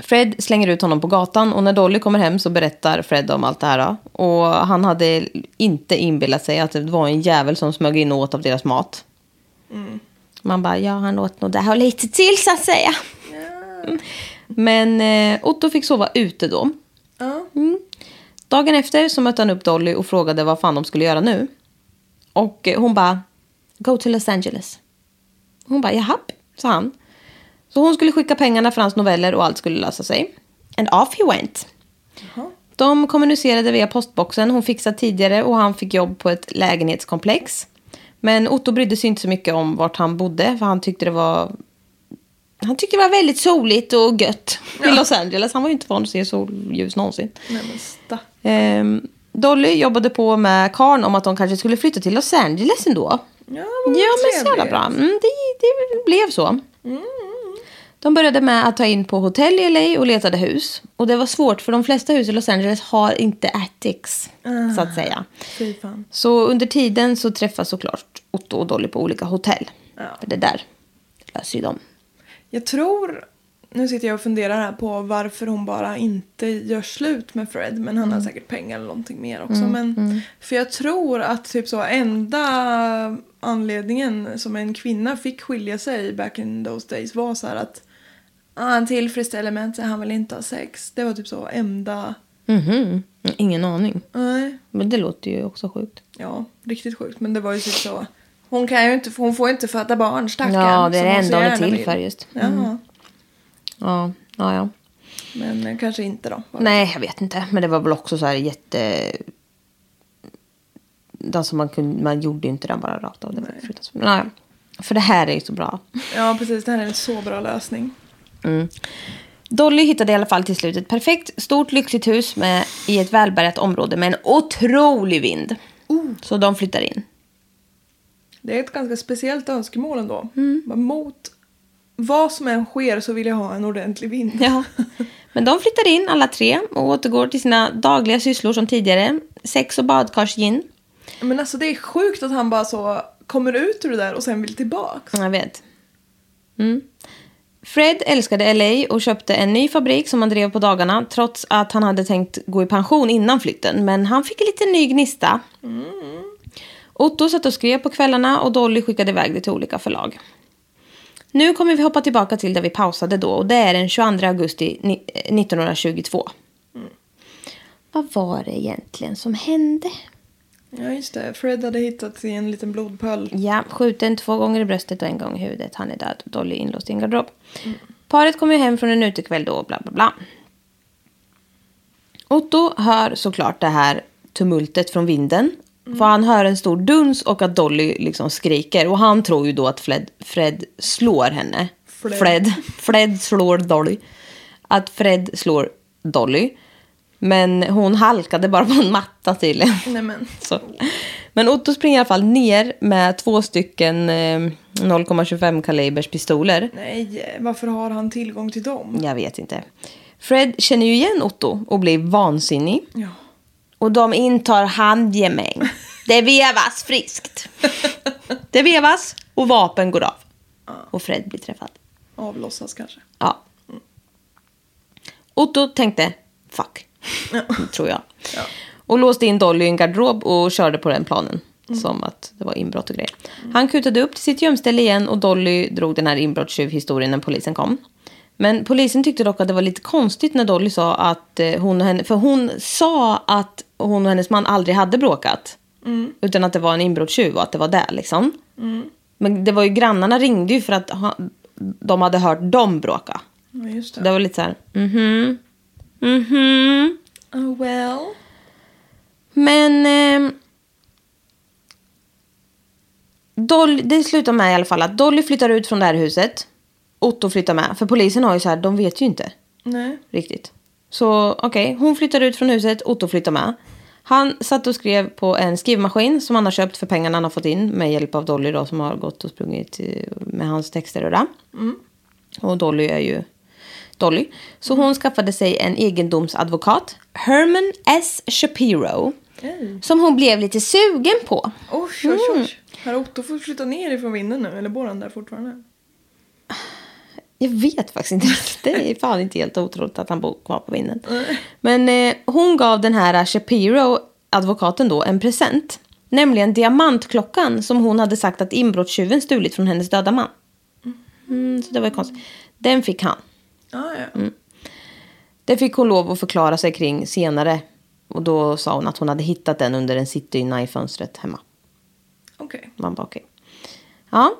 Fred slänger ut honom på gatan och när Dolly kommer hem så berättar Fred om allt det här. Och han hade inte inbillat sig att det var en jävel som smög in och åt av deras mat. Man bara, ja han åt nog det här och lite till så att säga. Mm. Men eh, Otto fick sova ute då. Ja. Dagen efter så mötte han upp Dolly och frågade vad fan de skulle göra nu. Och eh, hon bara, go to Los Angeles. Hon bara, japp, sa han. Så hon skulle skicka pengarna för hans noveller och allt skulle lösa sig. And off he went. De kommunicerade via postboxen hon fixat tidigare och han fick jobb på ett lägenhetskomplex. Men Otto brydde sig inte så mycket om vart han bodde för han tyckte det var han tyckte det var väldigt soligt och gött i Los Angeles. Han var ju inte van att se solljus någonsin. Nej. Ehm, Dolly jobbade på med Karn om att de kanske skulle flytta till Los Angeles ändå. Ja, Ja, men så jävla bra. Mm, det, det blev så. De började med att ta in på hotell i LA och letade hus. Och det var svårt för de flesta hus i Los Angeles har inte attics, så att säga. Fy fan. Så under tiden så träffas såklart Otto och Dolly på olika hotell. För det där löser ju de. Jag tror, nu sitter jag och funderar här på varför hon bara inte gör slut med Fred. Men han har säkert pengar eller någonting mer också. men, För jag tror att typ så enda anledningen som en kvinna fick skilja sig back in those days var så här att ah, han tillfredsställer mig inte, han vill inte ha sex. Det var typ så enda, Mhm. Ingen aning. nej, Men det låter ju också sjukt. ja, riktigt sjukt. Men det var ju typ så. Hon kan ju inte, hon får inte föda barn stackarn. Ja, det är det enda hon är till för just. Ja, Ja, ja, ja. men eh, kanske inte då. Nej, jag vet inte. Men det var väl också så här jätte... Alltså man, kunde, man gjorde ju inte den bara rakt av. Det var fruktansvärt. Nej. För det här är ju så bra. Ja, precis. Det här är en så bra lösning. Dolly hittade i alla fall till slut ett perfekt stort lyxigt hus med, i ett välbärgat område med en otrolig vind. Så de flyttar in. Det är ett ganska speciellt önskemål ändå. Bara Mot vad som än sker så vill jag ha en ordentlig vind. Ja. Men de flyttar in alla tre och återgår till sina dagliga sysslor som tidigare. Sex och badkarsgin. Men alltså det är sjukt att han bara så kommer ut ur det där och sen vill tillbaka. Jag vet. Mm. Fred älskade LA och köpte en ny fabrik som han drev på dagarna trots att han hade tänkt gå i pension innan flytten. Men han fick en liten ny gnista. Otto satt och skrev på kvällarna och Dolly skickade iväg det till olika förlag. Nu kommer vi hoppa tillbaka till där vi pausade då och det är den 22 augusti ni- eh, 1922. Vad var det egentligen som hände? Ja just det, Fred hade hittat i en liten blodpöl. Ja, skjuten två gånger i bröstet och en gång i huvudet. Han är död. Dolly inlåst i en garderob. Paret kommer hem från en utekväll då, bla bla bla. Otto hör såklart det här tumultet från vinden. För han hör en stor duns och att Dolly liksom skriker. Och han tror ju då att Fred, Fred slår henne. Fred. Fred. Fred slår Dolly. Att Fred slår Dolly. Men hon halkade bara på en matta tydligen. Nej men. Så. Men Otto springer i alla fall ner med två stycken eh, 0,25 kalibers pistoler. Nej, varför har han tillgång till dem? Jag vet inte. Fred känner ju igen Otto och blir vansinnig. Ja. Och de intar handgemäng. Det vevas friskt. Det vevas och vapen går av. Och Fred blir träffad. Avlossas kanske. Ja. Otto tänkte fuck, tror jag. Och låste in Dolly i en garderob och körde på den planen. Som att det var inbrott och grejer. Han kutade upp till sitt gömställe igen och Dolly drog den här inbrottstjuvhistorien när polisen kom. Men polisen tyckte dock att det var lite konstigt när Dolly sa att eh, hon och henne... För hon sa att hon och hennes man aldrig hade bråkat. Utan att det var en inbrottstjuv och att det var det liksom. Men det var ju grannarna ringde ju för att ha, de hade hört dem bråka. Ja, just det. Det var lite så här, mhm, mhm. Oh well. Men eh, Dolly, det slutar med i alla fall att Dolly flyttar ut från det här huset. Otto flyttar med. För polisen har ju så här, de vet ju inte Nej. riktigt. Så okej, hon flyttar ut från huset, Otto flyttar med. Han satt och skrev på en skrivmaskin som han har köpt för pengarna han har fått in med hjälp av Dolly då som har gått och sprungit eh, med hans texter och det. Och Dolly är ju Dolly. Så hon skaffade sig en egendomsadvokat, Herman S. Shapiro. Som hon blev lite sugen på. Oj, oj, oj. Har Otto fått flytta ner ifrån vinden nu? Eller bor han där fortfarande? Jag vet faktiskt inte. [laughs] Det är fan inte helt otroligt att han bor kvar på vinden. Men eh, hon gav den här Shapiro, advokaten då, en present. Nämligen diamantklockan som hon hade sagt att inbrottstjuven stulit från hennes döda man. Mm, så det var ju konstigt. Den fick han. Ah, ja. Det fick hon lov att förklara sig kring senare. Och då sa hon att hon hade hittat den under en sittdyna i fönstret hemma. Okej. Man bara okej. Ja.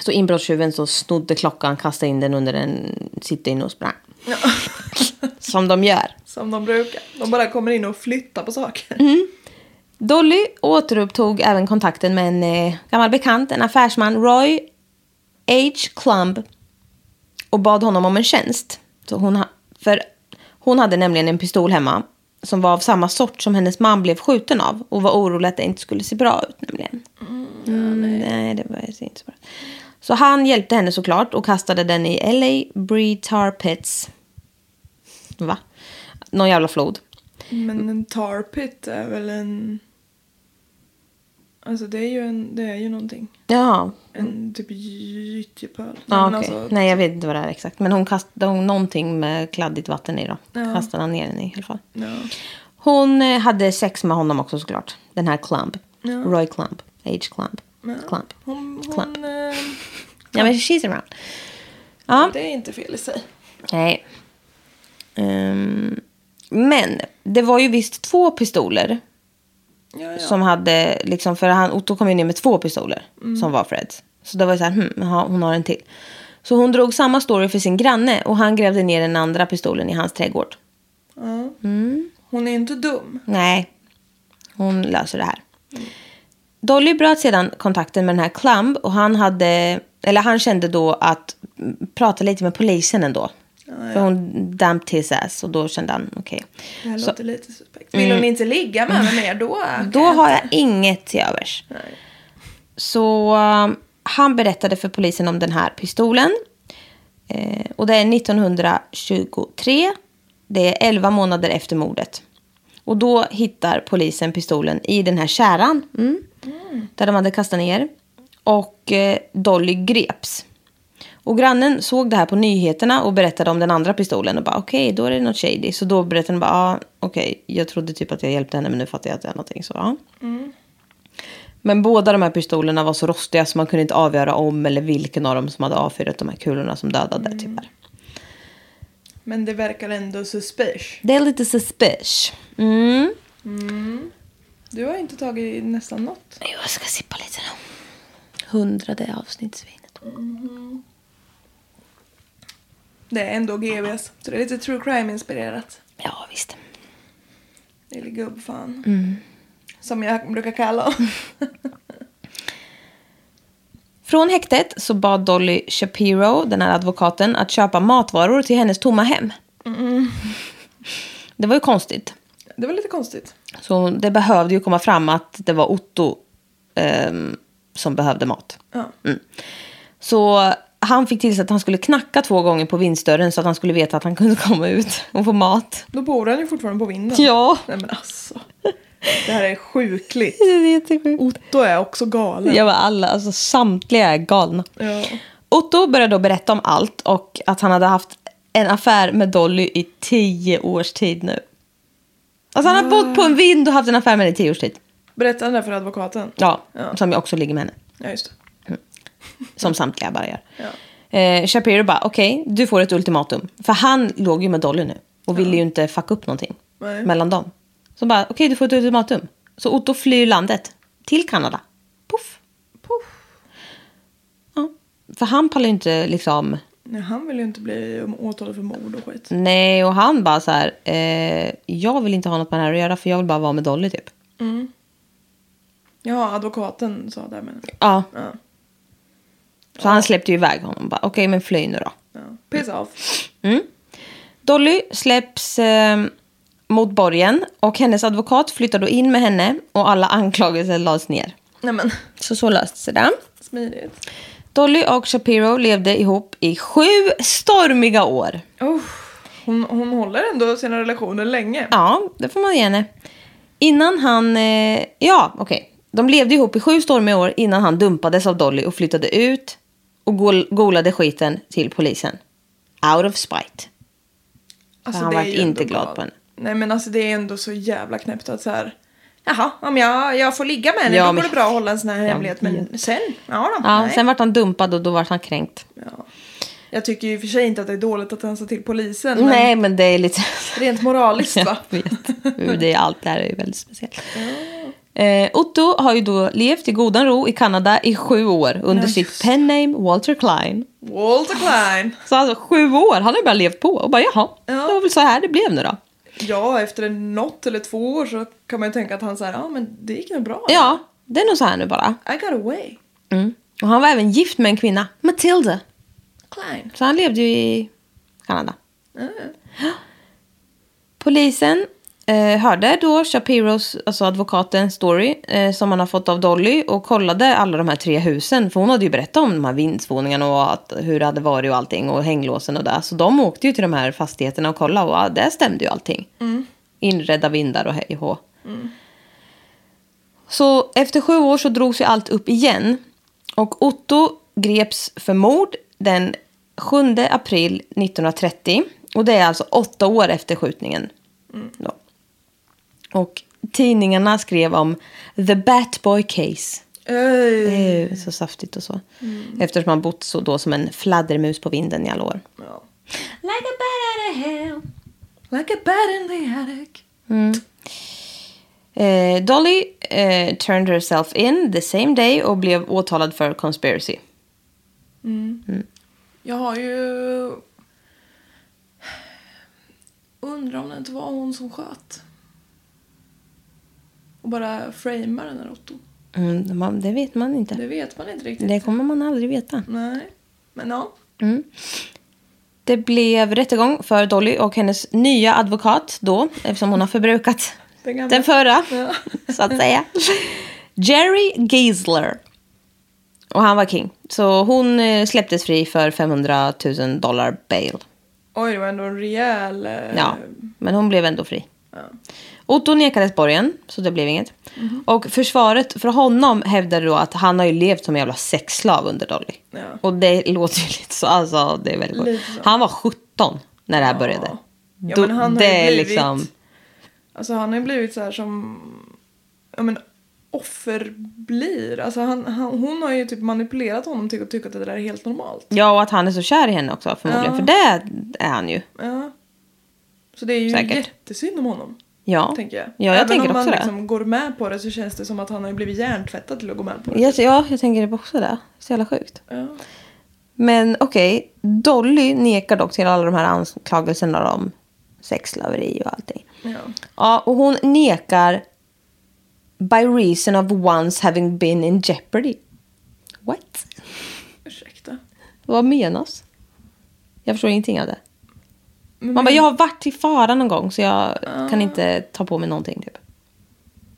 Så inbrottstjuven så snodde klockan, kastade in den under en sittdyna och sprang. [laughs] Som de gör. Som de brukar. De bara kommer in och flyttar på saker. Dolly återupptog även kontakten med en eh, gammal bekant, en affärsman, Roy H. Clumb. Och bad honom om en tjänst. Så hon, ha, för hon hade nämligen en pistol hemma som var av samma sort som hennes man blev skjuten av. Och var orolig att det inte skulle se bra ut nämligen. Mm, nej. det var inte så bra. Så han hjälpte henne såklart och kastade den i LA Bree Tar Pits. Va? Någon jävla flod. Men en tar pit är väl en... Alltså det är ju, en, det är ju någonting. Ja, En typ gyttjepöl. Ja, okej. alltså- Nej, jag vet inte vad det är exakt. Men hon kastade hon någonting med kladdigt vatten i då. Ja. Kastade han ner den i i alla fall. Ja. Hon eh, hade sex med honom också såklart. Den här Clump. Ja. Roy Clump. H. Clump. Clump. Hon, hon, eh, Ja, men she's around. Ja, det är inte fel i sig. nej. Ehm, men det var ju visst två pistoler. Ja, ja. Som hade, liksom, för han, Otto kom ju ner med två pistoler. Mm. Som var Freds. Så det var ju så här, hm, jaha, hon har en till. Så hon drog samma story för sin granne. Och han grävde ner den andra pistolen i hans trädgård. Ja. Hon är inte dum. Nej, hon löser det här. Dolly bröt sedan kontakten med den här Clumb och han hade, eller han kände då att mm, prata lite med polisen ändå. För hon damped his ass och då kände han okej. Det här Så- Mm. låter lite suspekt. Vill hon inte ligga med mig mer då? [laughs] Då har jag inget till övers. Så um, han berättade för polisen om den här pistolen. Eh, och det är 1923. Det är 11 månader efter mordet. Och då hittar polisen pistolen i den här kärran. Mm, Där de hade kastat ner. Och eh, Dolly greps. Och grannen såg det här på nyheterna och berättade om den andra pistolen. Och bara okej, då är det något shady. Så då berättade han bara, ah, okej, jag trodde typ att jag hjälpte henne men nu fattar jag att det är någonting. Så, ja. Men båda de här pistolerna var så rostiga så man kunde inte avgöra om eller vilken av dem som hade avfyrat de här kulorna som dödade tyvärr. Men det verkar ändå suspicious. Det är lite suspicious. Mm. Du har inte tagit nästan något. Jo, jag ska sippa lite då. Hundrade avsnittsvinet. Det är ändå GVs. Så det är lite true crime-inspirerat. Ja, visst. Lille gubbfan. Som jag brukar kalla honom. [laughs] Från häktet så bad Dolly Shapiro, den här advokaten, att köpa matvaror till hennes tomma hem. Det var ju konstigt. Det var lite konstigt. Så det behövde ju komma fram att det var Otto ehm, som behövde mat. Ja. Så han fick till sig att han skulle knacka två gånger på vindsdörren så att han skulle veta att han kunde [laughs] komma ut och få mat. Då bor han ju fortfarande på vinden. Ja. Nej men alltså. Det här är sjukligt. [laughs] Det är jättesjukt. Otto är också galen. Jag var alla, alltså samtliga är galna. Ja. Otto började då berätta om allt och att han hade haft en affär med Dolly i tio års tid nu. Alltså han har bott på en vind och haft en affär med henne i tio års tid. Berättade han det för advokaten? Ja, Ja. som jag också ligger med henne. Ja, just det. Som samtliga bara gör. Eh, Shapiro bara, okej, du får ett ultimatum. För han låg ju med Dolly nu. Och ville ju inte fucka upp någonting Nej. mellan dem. Så bara, okej, du får ett ultimatum. Så Otto flyr landet till Kanada. Puff. Puff. Ja. För han pallar ju inte liksom... Nej, han vill ju inte bli åtalad för mord och skit. Nej, och han bara så här, eh, jag vill inte ha något med det här att göra för jag vill bara vara med Dolly typ. Ja, advokaten sa det men. Ja, Ja. så han släppte ju iväg honom. Okej, men fly nu då. ja. Piss off. Dolly släpps eh, mot borgen och hennes advokat flyttar då in med henne och alla anklagelser lades ner. Nej men, Så så löste sig det. smidigt. Dolly och Shapiro levde ihop i sju stormiga år. Oh, hon, hon håller ändå sina relationer länge. Ja, det får man ge henne. Innan han... Eh, ja, okej. De levde ihop i sju stormiga år innan han dumpades av Dolly och flyttade ut och gol- golade skiten till polisen. Out of spite. Alltså, han ju inte glad på henne. Nej men alltså det är ändå så jävla knäppt att så här. Jaha, om jag, jag får ligga med henne Ja, då men- går det bra att hålla en sån här Jag hemlighet. Men sen, ja då. Ja, nej. sen vart han dumpad och då vart han kränkt. Ja. Jag tycker ju i och för sig inte att det är dåligt att han sa till polisen. Men Nej, men det är lite... rent moraliskt [laughs] va? Jag vet. Det är allt det här är ju väldigt speciellt. Eh, Otto har ju då levt i godan ro i Kanada i sju år under Ja, sitt penname Walter Klein. Walter Klein. Så alltså sju år, han har ju bara levt på och bara jaha, Ja. det var väl så här det blev nu då. Ja, efter något eller två år så kan man ju tänka att han säger ja men det gick nog bra. Ja, det är nog så här nu bara. I got away. Och han var även gift med en kvinna, Matilda. Klein. Så han levde ju i Kanada. Ja. Polisen eh, hörde då Shapiros, alltså advokatens story eh, som han har fått av Dolly och kollade alla de här tre husen. För hon hade ju berättat om de här vindsvåningarna och att, hur det hade varit och allting och hänglåsen och det. Så de åkte ju till de här fastigheterna och kollade och ja, det stämde ju allting. Inredda vindar och hej och hå. Så efter sju år så drogs ju allt upp igen. Och Otto greps för mord den 7 april 1930. Och det är alltså åtta år efter skjutningen. Då. Och tidningarna skrev om The Batboy Case. Öj. Det är ju så saftigt och så. Eftersom han bott så då som en fladdermus på vinden i alla år. Ja. Like a bat out of hell. Like a bat in the attic. Eh, Dolly eh, turned herself in the same day och blev åtalad för conspiracy. Jag har ju... Undrar om det inte var hon som sköt. Och bara framar den här Otto. Mm, man- det vet man inte. Det vet man inte riktigt. Det kommer man aldrig veta. Nej. Men ja. Det blev rättegång för Dolly och hennes nya advokat då, eftersom hon har förbrukat Den den förra, så att säga. Jerry Geisler. Och han var king. Så hon eh, släpptes fri för 500 000 dollar bail. Oj, det var ändå en rejäl... eh, Ja, men hon blev ändå fri. Otto nekades borgen, så det blev inget. Mhm. Och försvaret för honom hävdade då att han har ju levt som en jävla sexslav under Dolly. Ja. Och det låter ju lite så, alltså det är väldigt så. Han var 17 när det här började. Ja, Då- men han har det ju är blivit... liksom... Alltså han har ju blivit så här som... Ja men offer blir. Alltså han, han, hon har ju typ manipulerat honom till att tycka att det där är helt normalt. Ja, och att han är så kär i henne också förmodligen. Ja. För det är han ju. Ja. Så det är ju Säkert. jättesynd om honom. Ja, Tänker jag. ja jag Även tänker om också man det. liksom går med på det så känns det som att han har blivit hjärntvättad till att gå med på det. Ja, ja, jag tänker också det. Så jävla sjukt. Ja. Men okej, Dolly nekar dock till alla de här anklagelserna om sexslaveri och allting. Ja. Ja, och hon nekar by reason of once having been in jeopardy. What? Ursäkta. Vad menas? Jag förstår ingenting av det. Men Man bara, jag har varit i fara någon gång så jag kan inte ta på mig någonting typ.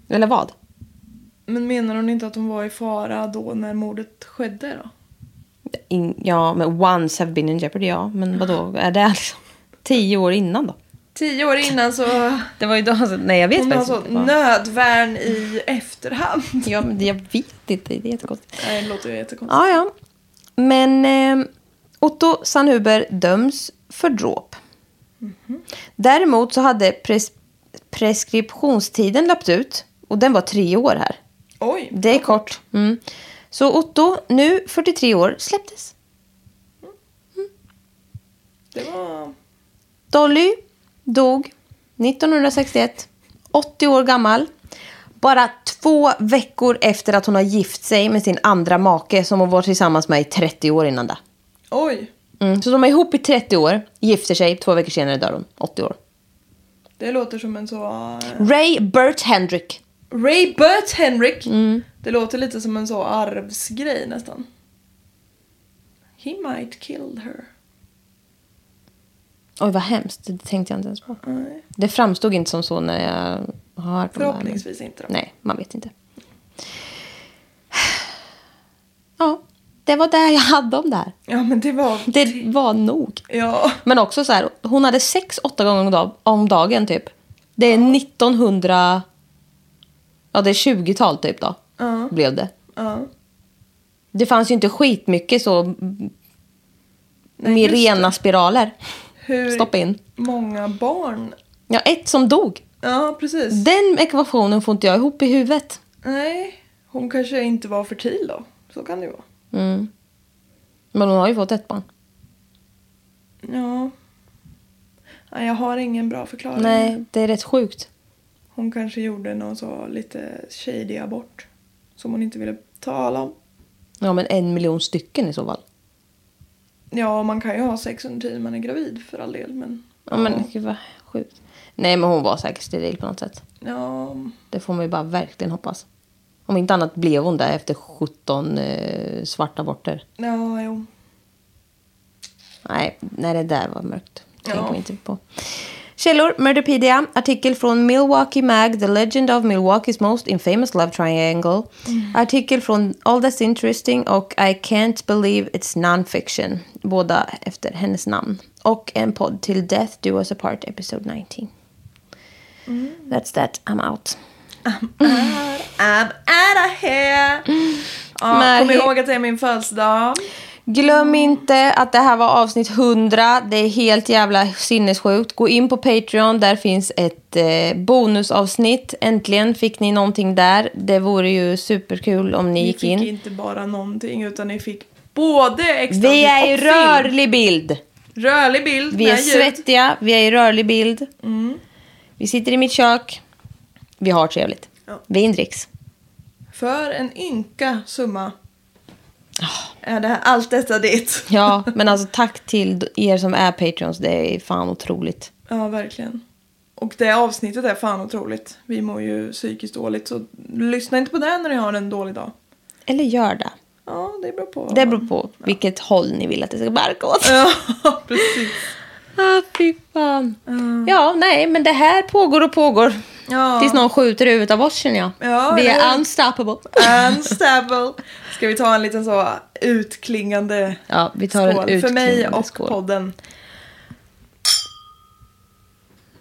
Eller vad? Men menar hon inte att hon var i fara då när mordet skedde då? In, ja, men once have been in jeopardy, ja. Men vad då? Är det liksom tio år innan då? Tio år innan så Det var ju då, alltså, nej jag vet hon har faktiskt inte. vad- nödvärn i efterhand. Ja, men jag vet inte, det är jättekonstigt. Nej, det låter ju jättekonstigt. Ja, ja. Men eh, Otto Sandhuber döms för dråp. Däremot så hade pres preskriptionstiden löpt ut. Och den var tre år här. Oj, Det är kort. Mm. Så Otto, nu 43 år, släpptes. det var... Dolly dog 1961, 80 år gammal. Bara två veckor efter att hon har gift sig med sin andra make som hon var tillsammans med i 30 år innan det. Oj, Mm. Så de är ihop i 30 år, gifter sig, två veckor senare dör hon, 80 år. det låter som en så... eh, Ray Burt Hendrick. Ray Burt Henrik. Mm. Det låter lite som en så arvsgrej nästan. He might killed her. Oj, vad hemskt. Det tänkte jag inte ens på. Nej. Det framstod inte som så när jag har hört om det här, Förhoppningsvis inte då. Nej, man vet inte. Ja, det var det jag hade om det här. Ja men det var... Det var nog. Ja. Men också så här, hon hade sex, åtta gånger om dag- om dagen typ. Det är 1900... Ja, det är 20-tal typ då. Ja. Blev det. Ja. Det fanns ju inte skitmycket så... Nej, med rena det. spiraler. Hur Stoppa in. många barn... Ja, ett som dog. Ja, precis. Den ekvationen får inte jag ihop i huvudet. Nej, hon kanske inte var fertil då. Så kan det ju vara. Men hon har ju fått ett barn. Ja. Nej, jag har ingen bra förklaring. Nej, det är rätt sjukt. Hon kanske gjorde någon så lite shady abort. Som hon inte ville tala om. Ja, men en miljon stycken i så fall. Ja, man kan ju ha sex under tiden man är gravid för all del. Men Ja, men gud vad sjukt. Nej, men hon var säkert steril på något sätt. ja, Det får man ju bara verkligen hoppas. Om inte annat blev hon där efter 17 eh, svarta aborter. ja, jo. Nej, nej, det där var mörkt. Tänker Ja. man inte på. Källor, Murderpedia, artikel från Milwaukee Mag, The Legend of Milwaukee's Most Infamous Love Triangle. Artikel från All That's Interesting och I Can't Believe It's Non-Fiction. Båda efter hennes namn. Och en podd till Death Do Us Apart, Episode 19. That's that, I'm out. I'm out of here. Ja, kom ihåg att det är min födelsedag. Glöm inte att det här var avsnitt 100. Det är helt jävla sinnessjukt. Gå in på Patreon. Där finns ett eh, bonusavsnitt. Äntligen fick ni någonting där. Det vore ju superkul om ni Ni gick fick in. inte bara någonting utan ni fick både extra Vi är i rörlig bild. Rörlig bild Vi är ljud. svettiga. Vi är i rörlig bild. Vi sitter i mitt kök. Vi har trevligt. Ja. Vin dricks. För en ynka summa är det här, allt detta ditt. Ja, [laughs] men alltså tack till er som är Patreons. Det är fan otroligt. Ja, verkligen. Och det avsnittet är fan otroligt. Vi mår ju psykiskt dåligt så lyssna inte på det när ni har en dålig dag. Eller gör det. Ja, det beror på. Det beror på vilket håll ni vill att det ska barka åt. Ja, [laughs] precis. Ah, fy fan. Ja, nej, men det här pågår och pågår. Ja. Tills någon skjuter huvudet av oss känner jag. Ja, Vi är unstoppable. [laughs] Unstable. Ska vi ta en liten så utklingande Ja, vi tar en skål för mig utklingande och skål. podden.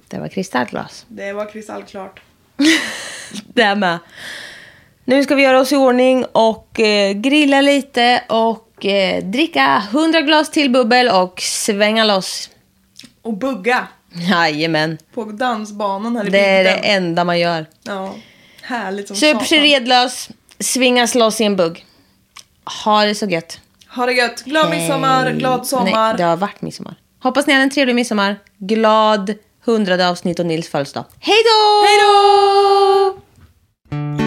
Det var kristallglas. Det var kristallklart. [laughs] Det med. Nu ska vi göra oss i ordning och eh, grilla lite och eh, dricka 100 glas till bubbel och svänga loss. Och bugga Jajamän. på dansbanan här i Det är det bygden. enda man gör. Ja, härligt som Super sig redlös, svingas loss i en bugg. Ha det så gött. Ha det gött. Glad midsommar, Hej. glad sommar. Nej, det har varit midsommar. Hoppas ni har en trevlig midsommar. Glad hundrade avsnitt och Nils födelsedag. Hej då! Hej då!